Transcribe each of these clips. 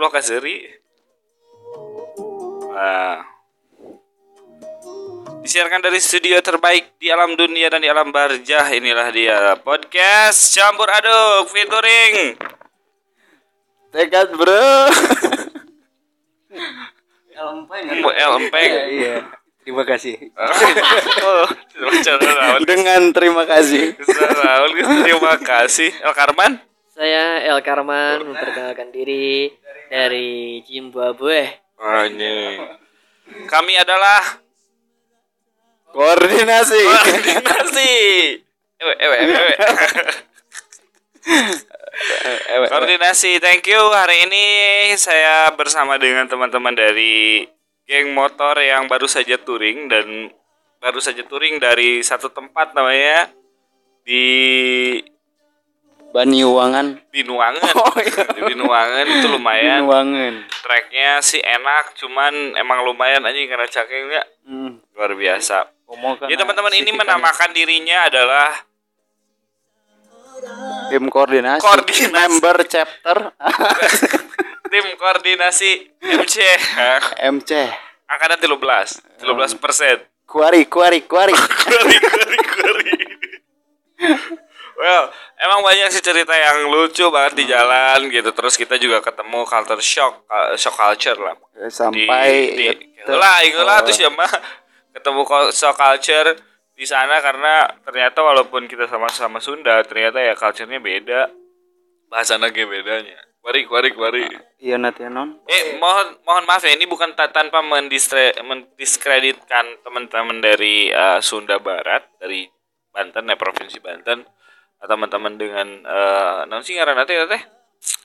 Pulau Kaseri. Nah. Disiarkan dari studio terbaik di alam dunia dan di alam barjah. Inilah dia podcast campur aduk featuring Tekad bro. El Empeng. Iya. Terima kasih. Oh. Dengan terima kasih. Terima kasih. El Karman. Saya El Karman memperkenalkan diri dari Zimbabwe. Oh, ini. Kami adalah Koordinasi. koordinasi. Ewe, ewe, ewe, ewe. Ewe, Koordinasi, thank you. Hari ini saya bersama dengan teman-teman dari geng motor yang baru saja touring dan baru saja touring dari satu tempat namanya di Banyuwangan. Binuangan. Oh, iya. Binuangan itu lumayan. Banyuwangan. Tracknya sih enak, cuman emang lumayan aja karena cakingnya Hmm. luar biasa. Ngomong kan Jadi teman-teman ini menamakan dirinya adalah tim koordinasi. Koordinasi. Member chapter tim koordinasi MC MC. angkatan 13 13 persen Kuari, kuari, kuari. Kuari, kuari, kuari. Well emang banyak sih cerita yang lucu banget di jalan gitu. Terus kita juga ketemu culture shock uh, shock culture lah. Sampai di, di itu. lah itulah Oh. terus ya mah ketemu shock culture di sana karena ternyata walaupun kita sama-sama Sunda ternyata ya culture-nya beda. Bahasa nage bedanya. Kuari kuari kuari Iya nanti non. Eh, mohon mohon maaf ya, ini bukan ta- tanpa mendistre, mendiskreditkan teman-teman dari eh, Sunda Barat, dari Banten ya provinsi Banten, teman-teman dengan eh non sih ngaran teh teh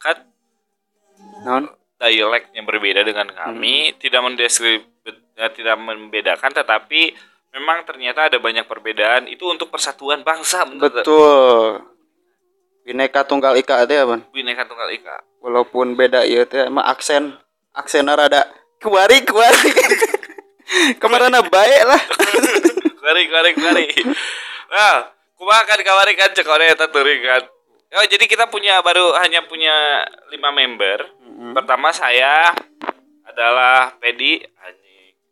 kan Non. dialek yang berbeda dengan kami, tidak mendeskrip eh, tidak membedakan, tetapi memang ternyata ada banyak perbedaan itu untuk persatuan bangsa, bener? Betul. Bineka tunggal ika teh apa? Bineka Tunggal Ika. Walaupun beda ya teh mah aksen aksennya rada kuari kuari. Kemarin baik lah. Kuari, kuari, kuari. Nah, kumaha kan kawari kan cek orang eta teuring kan. Oh, jadi kita punya baru hanya punya lima member. Pertama saya adalah Pedi,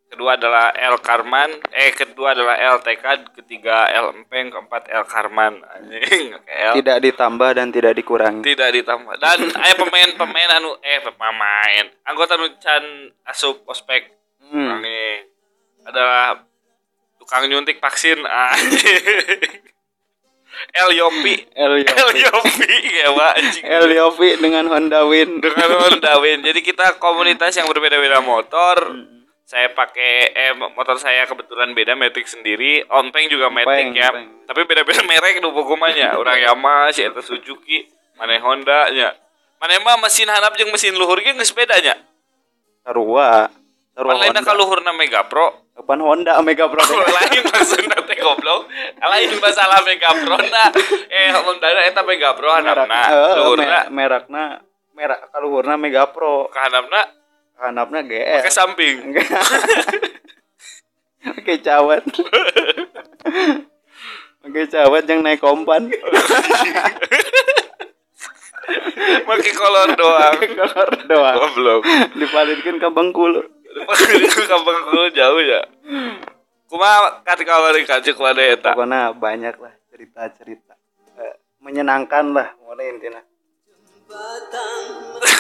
kedua adalah El Karman, eh kedua adalah El TK, ketiga El Empeng, keempat El Karman, anjing. El. Tidak ditambah dan tidak dikurangi. Tidak ditambah. Dan eh pemain-pemain anu eh pemain, anggota nu can asup ospek Hmm. Adalah tukang nyuntik vaksin. anjing. El Yopi. El El Yofi. Yopi ya Pak, anjing. El Yofi dengan Honda Win. Dengan Honda Win. Jadi kita komunitas yang berbeda-beda motor. Saya pakai eh motor saya kebetulan beda Matic sendiri. Ompeng juga Ompeng, ya. Ompeng. Tapi beda-beda merek nu pokoknya. Orang Yamaha, si eta Suzuki, mana Honda nya. Mana mah mesin hanap jeung mesin luhur ge geus bedanya. Sarua. Sarua Honda. ka luhurna Mega Pro. Kapan Honda Mega Pro lain maksudnya teh goblok lain masalah Mega Pro na eh Honda eta Mega Pro Merak- eh, luhurna me- merakna merak kaluhurna Mega Pro. kahandapna Handapna GL. ke samping Oke cawat. Oke cawat yang naik kompan. pakai kolor doang Kolor doang. goblok Dipalitkeun ke Bengkulu. itu kampung kulo jauh ya kumaha kan kawari kacik wadah eta Pokoknya banyak lah cerita-cerita. Eh, menyenangkan lah mulai intinya.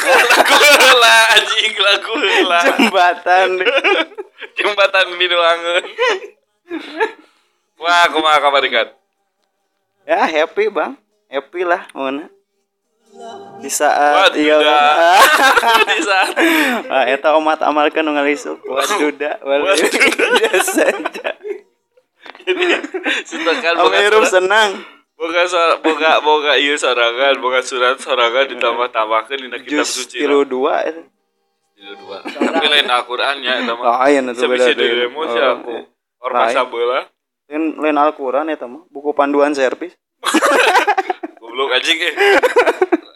lagu lah anjing lagu lah Jembatan. jembatan binuangeun wah kumaha kabar kan ya happy bang. Happy lah mana. Di saat iya di saat Ah, eta omat amalkan nu ngalisuk. Waduda, waduda. Biasa aja. Sitakan Om Hirum senang. boga sor- boga boga ieu sorangan boga surat sorangan ditambah tambahkeun dina kitab suci tilu dua eta. Tilu dua tapi lain Al-Qur'annya eta mah Lain Sabisi beda deui. mu sih aku ormas Lain. sabeula Lain lain Al-Qur'an eta mah, buku panduan servis. goblok anjing eh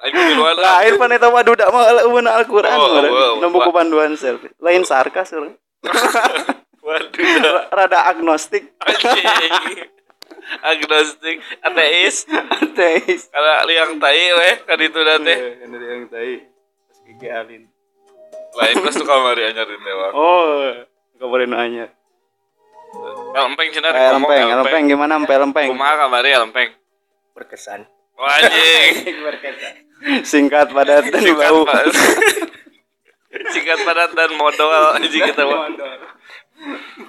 lah Lain pan eta mah duda mah eueun Al-Qur'an. Oh, oh, Nu buku panduan servis. Lain sarkas urang. waduh Rada agnostik. agnostik ateis Ateis. karena liang tai weh kan itu teh Eh, Kan dari yang tai. Terus gigi alin. lain kos tuh kamari anyar di tewak Oh, kabarin nanya. lempeng cina lempeng, lempeng gimana empe lempeng? kumaha kamari lempeng Berkesan. Oh, anjing Singkat padat dan singkat bau. singkat padat dan modal anjing kita mah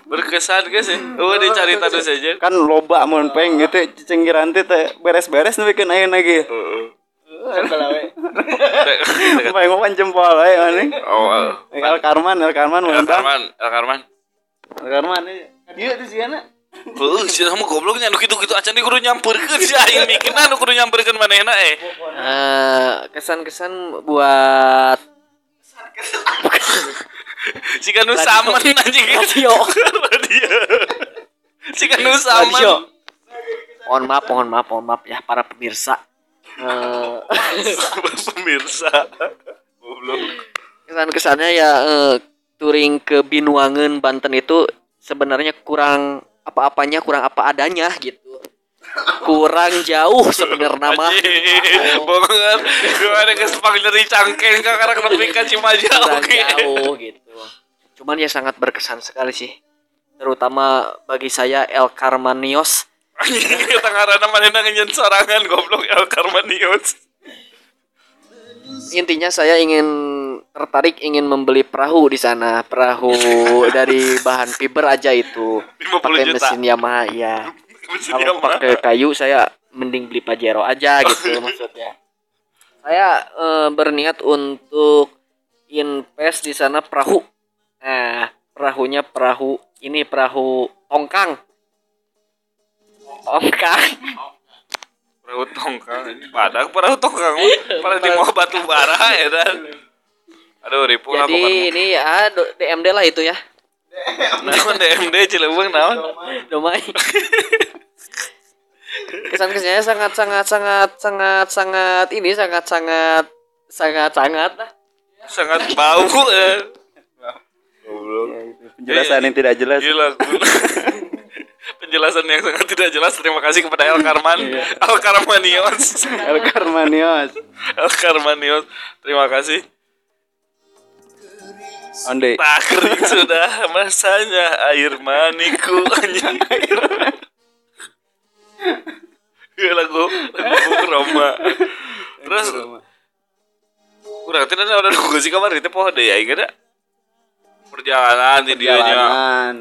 berkesan guys ya oh dicari tadi saja Kan loba mun peng gitu cenggiran teh teh beres-beres nu bikin aya lagi. Peng mah jempol we aneh. oh oh. El Karman, El Karman mun El. Karman El Karman El Karman ieu. Ieu teh Heuh, sih sama gobloknya nu kitu-kitu acan di kudu nyamperkeun sih aing mikirna nu kudu nyamperkeun manehna eh. Eh, kesan-kesan buat Siga nu saman anjing. Radio. Radio. Siga nu saman. radio. Mohon maaf, mohon maaf, mohon maaf ya para pemirsa. Eh, Pemirsa. Goblok. kesan-kesannya ya eh, touring ke Binuangen Banten itu sebenarnya kurang apa-apanya kurang apa adanya gitu kurang jauh sebenarnya mah. Banget. Gimana geus nyeri cangkeng ka karena Cimaja kurang oke. jauh gitu cuman ya sangat berkesan sekali sih terutama bagi saya El Carmanios kita ngaranna manehna ngeunyeun sorangan goblok El Carmanios. intinya saya ingin tertarik ingin membeli perahu di sana. Perahu dari bahan fiber aja itu. 50 pakai mesin Yamaha ya kalau pakai kayu saya mending beli Pajero aja gitu maksudnya. Saya eh, berniat untuk invest di sana perahu. Nah perahunya perahu ini perahu tongkang. Tongkang. Perahu tongkang. Padahal perahu tongkang mah pada di mau batu bara ya dan. Aduh ribu jadi pokoknya. ini ya DMD lah itu ya Naon DMD Cileuweung naon? domai kesan kesannya sangat sangat sangat sangat sangat ini sangat sangat sangat sangat lah Sangat bau eh. Goblok. Ya, itu Penjelasan yang tidak jelas. Gila. gila. Penjelasan yang sangat tidak jelas. Terima kasih kepada El Karman. El Karmanios. El Karmanios. El Karmanios. Terima kasih. Onde. Tak kering sudah masanya air maniku anjing. Iya lagu lagu Roma. Terus Udah tidak ada nunggu sih kamar itu pohon deh ya ada perjalanan di dia nya. Jalanan.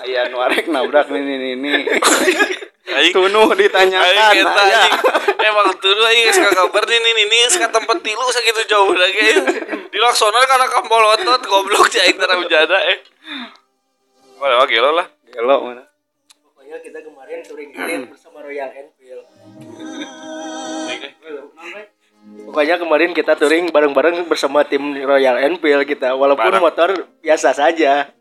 Aya nu arek nabrak ini ini. Aing Tunuh ditanyakan. Aing kita anjing emang dulu aing geus kabar nih nih nih geus ka tempat tilu sakitu jauh lagi. Dilaksanakan karena kampolotot goblok cai aing tara bujana eh. Mana mah gelo lah. Gelo mana? pokoknya kita kemarin touring karir bersama Royal Enfield Pokoknya kemarin kita touring bareng-bareng bersama tim Royal Enfield kita walaupun Bareng. motor biasa saja.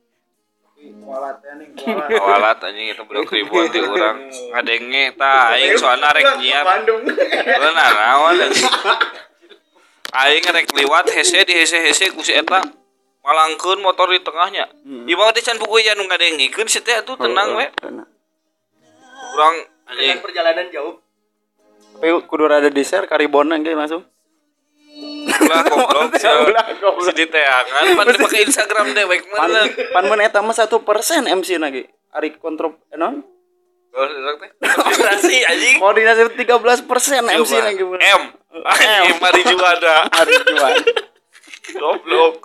Awalat anjing itu bro ribuan ti urang ngadenge tah aing soalna rek nyiap. Bener naon anjing. Aing rek liwat hese di hese-hese ku si eta malangkeun motor di tengahnya. Ieu mah teh can buku ya nu ngadengikeun si teh tuh tenang we. Urang anjing perjalanan jauh. Tapi kudu rada di share karibon ge langsung. Ulah goblok si diteangan pan pakai Instagram dewek Pan mana. pan mun eta mah 1% MC lagi. Ari kontrol eh, non? Oh. Koordinasi anjing. Koordinasi 13% MC lagi. M. Anjing mari juada. Hari jual. Goblok.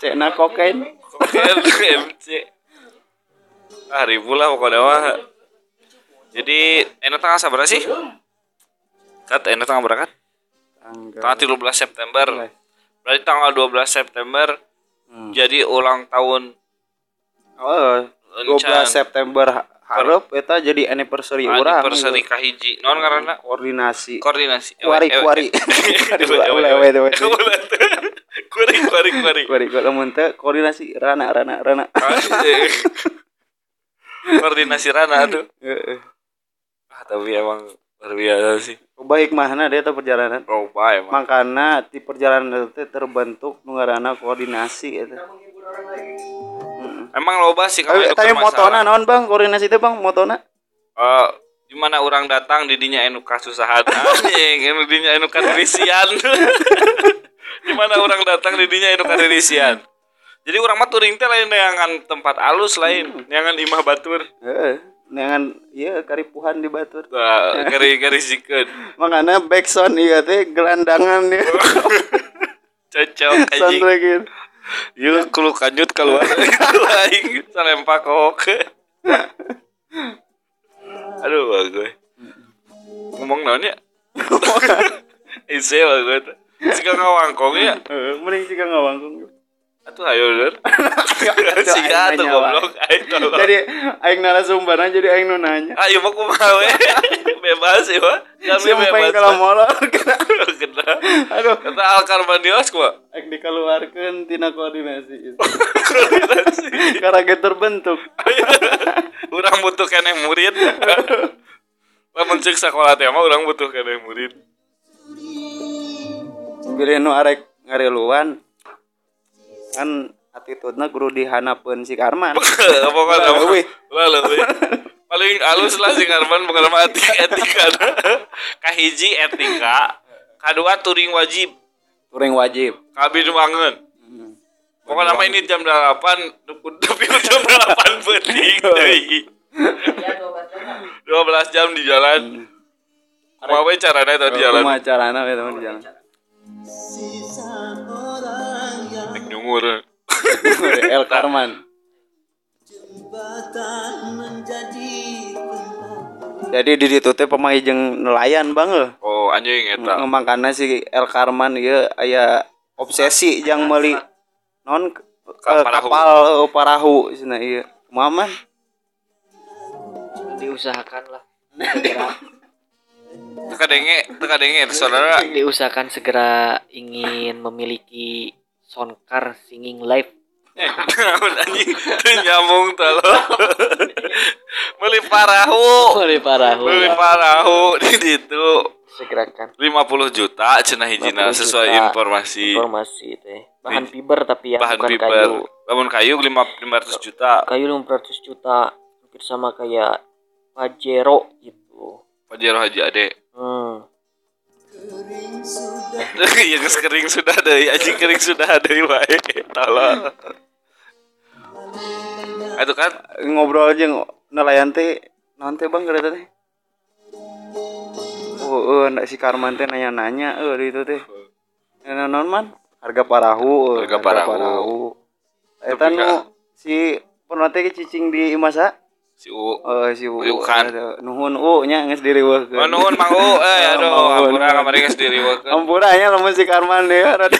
Cena kokain. MC. Ah, ribu lah pokoknya mah. Jadi, enak tanggal sabar sih? Kat, enak tanggal berangkat? Tanggal 13 September. Berarti tanggal 12 September Hmm. jadi ulang tahun Oh, 12 September ha- hareup eta jadi anniversary urang. anniversary kahiji. Non karena koordinasi. koordinasi. Kuari kuari. Kuari kuari kuari. Kuari kuari lamun teu koordinasi rana rana rana. Koordinasi Rana tuh. Ah, tapi emang luar biasa sih. Baik mana dia tuh perjalanan. Coba emang. Makana di perjalanan itu terbentuk nu ngaranna koordinasi eta. Emang loba sih Tapi kamu tapi motona naon Bang? Koordinasi teh Bang motona? Eh, di mana orang datang didinya anu kasusahan anjing anu dinya anu katrisian di mana orang datang di dinya anu karirisian jadi orang mah touring teh lain neangan tempat alus lain neangan imah batur Heeh. Neangan iya karipuhan di batur. Nah, kari kari sikeun Makanya backsound iya teh gelandangan ya. cocok Sound anjing lagi. Iya, kulo kanjut keluar aing salempak kok. Aduh, bagus. Ngomong naon ya? Ise bagus. Siga ngawangkong ya. Heeh, mending sih ngawangkung. Atuh ayo dur. Siga atuh goblok. Jadi aing narasumberna jadi aing nu nanya. Ayo mah kumaha we. Bebas ya. Kami bebas. kalau molor kena. Kena. Aduh, Kata Alkarmanios kumaha? aing dikeluarkeun tina koordinasi. Karena ge terbentuk. Urang butuh keneh murid. Lamun ceuk sakola teh mah urang butuh keneh murid. Bilih nu arek ngariluan kan attitude-na kudu dihanapeun si Karman. Pokoknya Lah, leuwih. Paling halus lah si Karman bukan mah etika. Kahiji etika, kadua touring wajib, Turing wajib. kabi nu angeun. Pokoknya nama ini jam 8, tapi jam 8 penting deui. 12 jam di jalan. Kumaha we carana eta di jalan? Kumaha carana we teman di jalan. Nek nyungur. El Karman. Jadi di ditu teh pemain jeung nelayan banget. Oh anjing eta. Makana si El Karman ieu aya obsesi yang meuli non eh, parahu. kapal eh, parahu cenah ieu. Kumaha man? diusahakan lah segera Teka denge, teka denge saudara. diusahakan segera ingin memiliki soundcar singing live Eh, anjing nyambung talo. Meuli parahu. Boleh parah Meuli parahu di ditu segerakan 50 juta cenah hijina 50 sesuai juta. informasi. informasi teh bahan fiber tapi ya Bahan bukan piper. kayu Lamun kayu 500 juta. kayu 500 juta hampir sama kayak Pajero gitu Pajero Haji Ade. hmm. ya geus kering sudah deui, anjing kering sudah deui wae. Tolong. Itu kan Ngobrol jeung nelayan teh naon teh Bang kereta teh? Oh, eh, si Karman teh nanya-nanya eh di itu teh. Nah, naon man? Harga parahu. eh, Harga parahu. Eta Tapi nu ka- si pernah teh cicing di Imasa? Si U. Oh, si U. Uyukan. Ada. Nuhun U nya geus diriweuhkeun. Oh, nuhun Mang U. Eh aduh, ampura kamari geus diriweukeun. Ampura nya lamun si Karman deh rada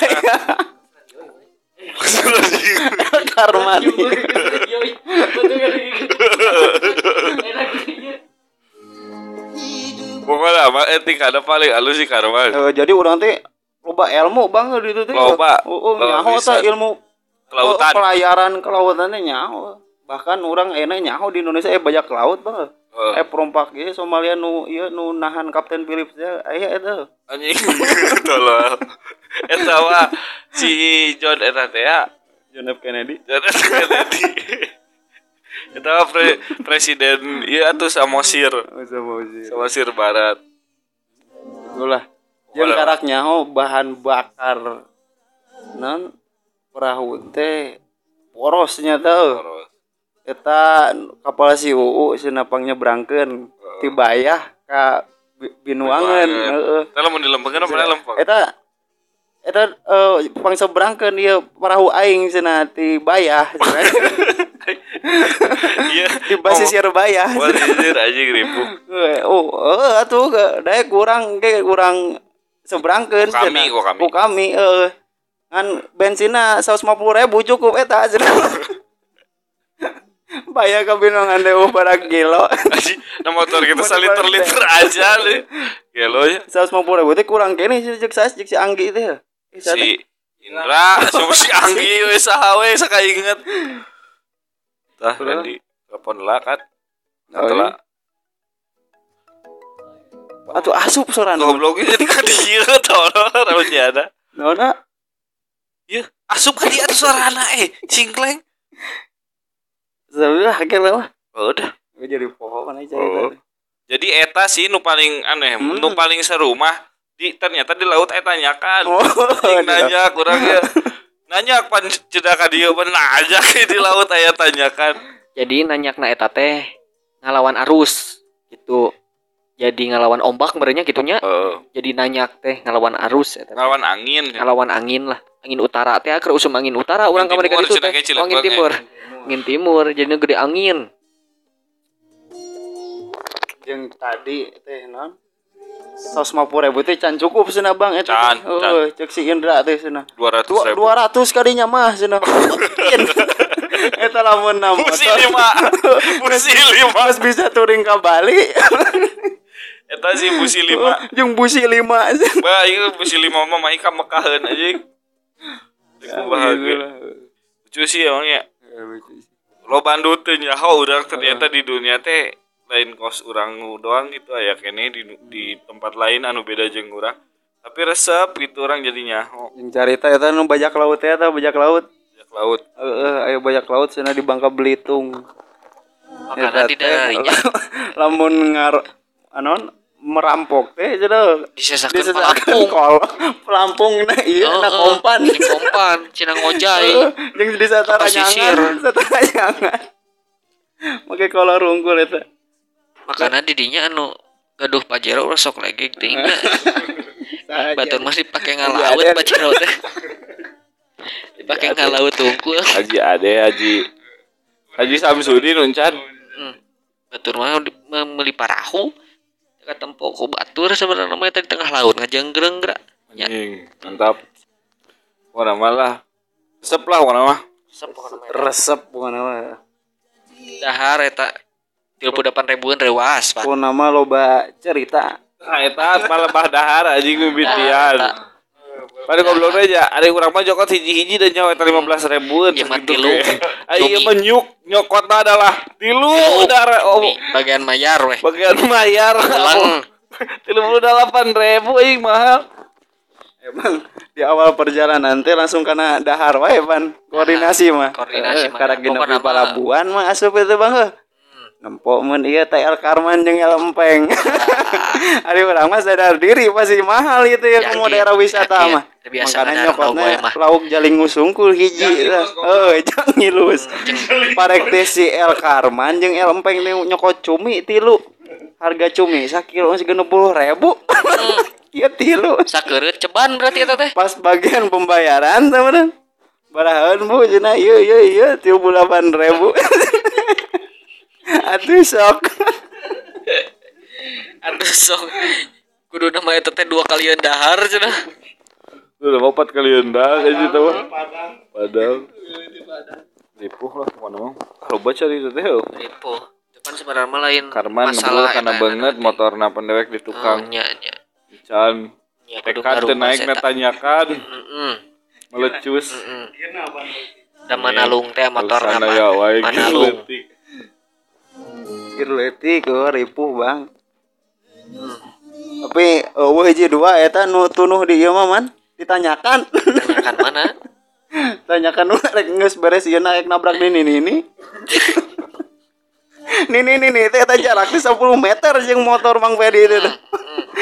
Karman. Pokoknya mah etika ada paling halus sih Karman. Eh, jadi urang teh loba ilmu bang di itu teh. Loba. Oh, oh, Loba nyaho ilmu Kelautan. oh, pelayaran kelautan teh nyaho. Bahkan orang enak nyaho di Indonesia eh bajak laut bang. Oh. Eh perompak ge Somalia nu ieu nu nahan Kapten Phillips ya aya eta. Anjing tolong. Eta mah si John eta teh ya. John F Kennedy. John F. Kennedy. Eta pre- presiden ieu atuh Samosir. Oh, sama sih. Samosir Barat. Itulah. Walah. karak nyaho bahan bakar non perahu teh porosnya teh. eta kapal si UU sinapangnya berangken uh. tibayah ka binuangan heeh uh, mun dilempengkeun mana lempeng eta eta eh, uh, pangsa berangkeun ieu parahu aing cenah tibayah Iya. di basis oh, Bayah. Walizir aja ribu. Oh, eh atuh dae kurang ge kurang seberangkeun kami kok kami. Ku kami eh kan bensinna 150 ribu cukup eta aja. Bayar binongan deh barang kilo. Anjing, nah motor kita saliter-liter aja lu. Gelo ya. 150 ribu teh kurang kene sih cek saya cek si Anggi saya teh. Si Indra, sama si Anggi we saha we sakainget. Tah kan di telepon lah kan. Oh, Setelah Atuh asup sorana. gobloknya jadi kan dieu tolong rambut ada. Nona Ieu, asup ka dia tuh suarana eh cingkleng. Sebelah kira lah. Udah. Gue jadi pohon mana Oh. Jadi eta sih nu paling aneh, Hmm. nu paling seru mah di ternyata di laut eh tanyakan Oh, di nanya kurang ya nanya pan cedak ka dieu pan nanya di laut aya tanyakan jadi nanyakna eta teh ngalawan arus gitu jadi ngalawan ombak merenya gitunya. Heeh. jadi nanyak teh ngalawan arus teh. ngelawan angin. Ngalawan angin lah. Angin utara teh keur usum angin utara kamari timur, itu teh. Oh, angin timur. angin timur jadi gede angin. Yang tadi teh non? Sos ribu teh can cukup cenah bang eta Can, teh. oh cek si Indra teh cenah dua ratus dua ribu. dua ratus kadinya mah cenah Mungkin. eta lamun na musi motor lima. Musi lima. Mas bisa touring ke Bali eta sih musi lima. Jeung busi lima bah itu musi lima mah mah ka mekaheun aja bahagia. lucu sih emangnya lo bandut teh nyaho urang ternyata di dunia teh lain kos urang doang gitu aya kene di di tempat lain anu beda jeung urang. Tapi resep gitu orang jadi nyaho. Yang carita eta nu bajak laut teh eta bajak laut. Jak laut. Heeh, aya bajak laut cenah di Bangka Belitung. makanan di daerahnya lamun ngar anon merampok. Teh disesakeun disesakeun pelampung. kol. Pelampung nah iya Oh, na oh, kompan. Di kompan cina ngojai Heeh, jeung di satara nyangan satara nyangan make kolor rungkul eta makanan didinya anu gaduh pajero sok legek ting. Batur masih pakai ngalaut pajero teh. Dipakai ngalaut tungkul Haji Ade Haji Haji Samsudin uncan. Hmm. batur mah membeli parahu tempo ku batur sebenarnya namanya tadi tengah laut ngajenggreng gerak ya. mantap. Warna malah resep lah warna mah. Resep bukan mah dahar eta tiga puluh delapan ribuan rewas pak. Nama loba cerita. Nah, eta malah dahar aja gue. Pada goblok aja. Ada kurang mah jokot hiji-hiji dan nyawa eta lima belas ribuan Iya, mah tilu. ayo Cumi. menyuk nyokotna adalah tilu udara. Oh. Bagian mayar weh. Bagian mayar. Ulang. puluh delapan ribu aing mahal. Emang di awal perjalanan teh langsung kena dahar wae pan koordinasi mah. koordinasi Eh, mah. karena palabuhan mah asup itu bang heuh. nempok mun iya TL Karman jeung El Empeng ari urang mah sadar diri pasti mahal itu ya Yakin, ke daerah wisata mah. Terbiasa makanya nyokotnya mah. lauk jaling ngusungkul hiji oh jang ngilus. Parek teh si El Karman jeung El Empeng nyokot cumi tilu. Harga cumi sakilo masih genep puluh ribu. Iya tilu. Sakeureut ceban berarti eta teh. Pas bagian pembayaran teman barahan bu cina iya iya iya tiga puluh delapan ribu atuh sok aduh sok kudu nama eta teh dua kalian dahar cenah Lu udah empat kali undang aja gitu mah. Padahal. Ripuh lah ke mana mah. Kalau baca di itu teh. Ripo itu kan sebenarnya lain Karman masalah karena banget motor napa dewek di Oh, tukang. nya nya Can. nya kudu Tekan teu ngarubah naik eta. tanyakan. Heeh. Melecus. Heeh. Da manalung teh motor ya wae Manalung. Kirletik oh ripuh bang tapi oh hiji dua eta nu tunuh di ieu mah man ditanyakan Tanyakan mana? tanyakan nu rek geus beres ieu naik nabrak di ini ini Nini nini teh eta jarak di 10 meter jeung motor Mang Pedi itu teh.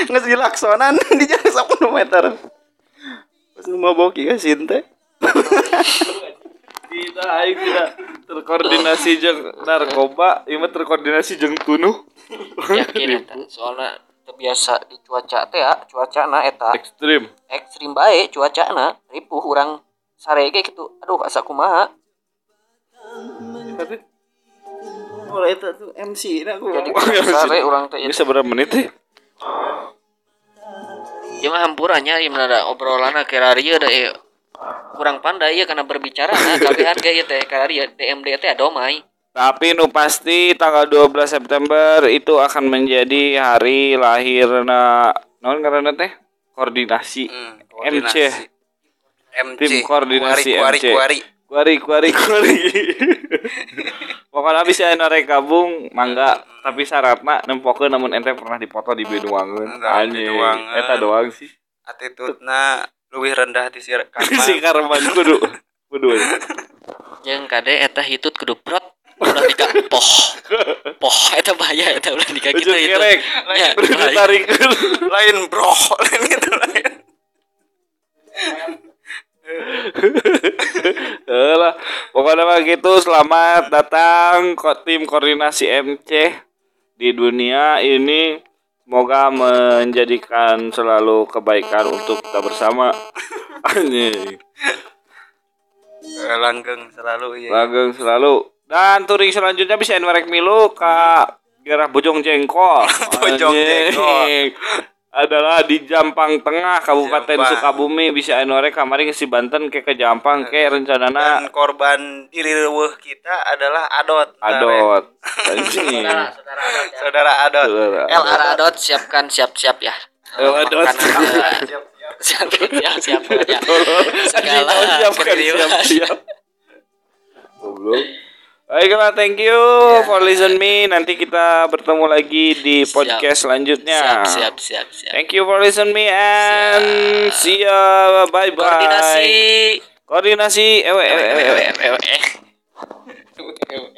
Geus dilaksonan di jarak 10 meter. Pas nu mabok ieu sin teh. Tidak, aing tidak terkoordinasi jeung narkoba, ieu mah terkoordinasi jeung tunuh. Yakin eta. Soalnya terbiasa di cuaca teh ya, cuacana eta Ekstrim. ekstrim bae cuacana ripuh urang sarege gitu. Aduh asa kumaha. Tapi Oh, eta tuh MC na ku. Jadi sare urang teh Ini seberapa menit sih? Ya mah hampurannya ieu ada obrolan kira ieu da ieu. Kurang pandai ya karena berbicara nah kabehan ge ieu teh. Kira ieu DMD teh adomai. Tapi nu pasti tanggal 12 September itu akan menjadi hari lahirna non karena teh? Koordinasi MC MC. Tim koordinasi kuari, MC. Kuari, kuari kuari kuari. Pokoknya bisa norek gabung mangga. Tapi syaratna nempokeun namun ente pernah dipoto di Enggak, anjing. Beduangeun. eta doang sih. Attitude-na lebih rendah di si karma. Si karma. Kudu kudu yang kade eta hitut kudu prot udah nikah. Poh. Poh eta bahaya eta udah nikah gitu itu kerek ya, tarik lain. bro lain gitu lain. Eh, lah. Pokoknya begitu selamat datang kok tim koordinasi MC di dunia ini semoga menjadikan selalu kebaikan untuk kita bersama. Anjing. Langgeng selalu ya Langgeng selalu. Dan touring selanjutnya bisa Enwarek Milu ke daerah Bojong Jengkol. Bojong. Jengkol. Adalah di Jampang Tengah, Kabupaten Jampang. Sukabumi bisa Enwarek kemarin si Banten ke ke Jampang ke rencanana dan korban diri kita adalah Adot Adot. Anjing. saudara Adot Saudara El Adot. Siapkan siap-siap ya. El Adot. Makanan siap siap siap ya. Segala Siap, siap, keterlibatan. siap, siap. Goblok. Baiklah, thank you ya. for listen me. Nanti kita bertemu lagi di podcast selanjutnya. Siap, siap, siap, siap. Thank you for listen me and siap. see ya. Bye bye. Koordinasi. Koordinasi. Eh, eh, eh, eh, eh. ewe. Eh.